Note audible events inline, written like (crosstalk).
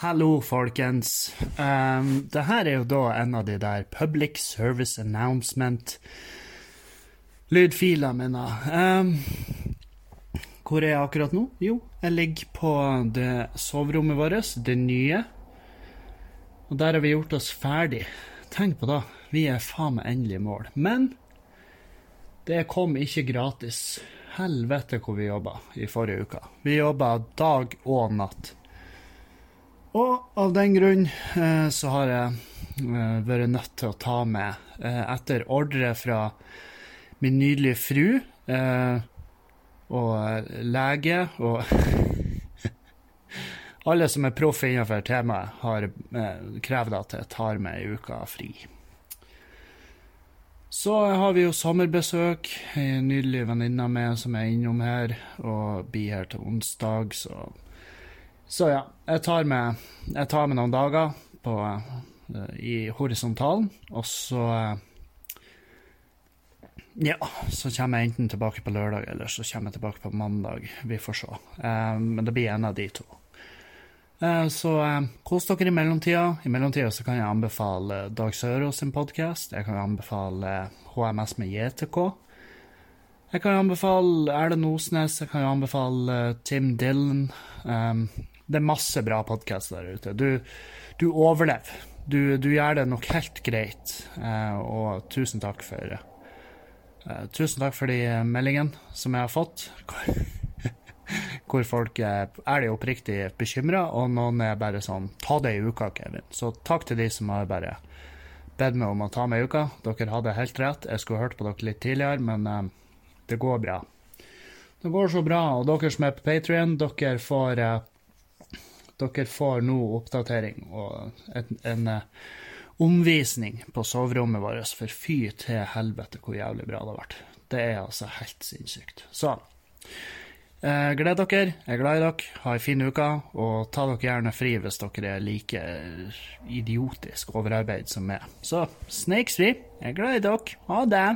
Hallo, folkens. Um, det her er jo da en av de der Public Service Announcement-lydfiler mine. Um, hvor er jeg akkurat nå? Jo, jeg ligger på det soverommet vårt, det nye. Og der har vi gjort oss ferdig. Tenk på det, vi er faen meg endelig i mål. Men det kom ikke gratis. Helvete hvor vi jobba i forrige uke. Vi jobba dag og natt. Og av den grunn eh, så har jeg eh, vært nødt til å ta med, eh, etter ordre fra min nydelige fru og lege og (laughs) Alle som er proff innenfor temaet, har krevd at jeg tar meg ei uke fri. Så har vi jo sommerbesøk. Ei nydelig venninne av meg som er innom her, og blir her til onsdag, så Så ja, jeg tar med, jeg tar med noen dager på, eh, i horisontalen, og så eh, Ja, så kommer jeg enten tilbake på lørdag, eller så kommer jeg tilbake på mandag. Vi får se. Eh, men det blir en av de to. Så kos dere i mellomtida. I mellomtida så kan jeg anbefale Dag Sørås sin podkast. Jeg kan anbefale HMS med JTK. Jeg kan anbefale Erlend Osnes. Jeg kan anbefale Tim Dillon. Det er masse bra podkast der ute. Du, du overlever. Du, du gjør det nok helt greit. Eh, og tusen takk for eh, Tusen takk for de meldingene som jeg har fått (laughs) hvor folk er og oppriktig bekymra, og noen er bare sånn Ta det i uka, Kevin. Så takk til de som har bare bedt meg om å ta meg i uka. Dere hadde helt rett. Jeg skulle hørt på dere litt tidligere, men eh, det går bra. Det går så bra. Og dere som er på Patrion, dere får Dere får nå oppdatering og en, en eh, omvisning på soverommet vårt, for fy til helvete hvor jævlig bra det har vært. Det er altså helt sinnssykt. Så Eh, gled dere, jeg er glad i dere, ha ei en fin uke, og ta dere gjerne fri hvis dere er like idiotisk overarbeid som meg. Så snakes vi, jeg er glad i dere, ha det!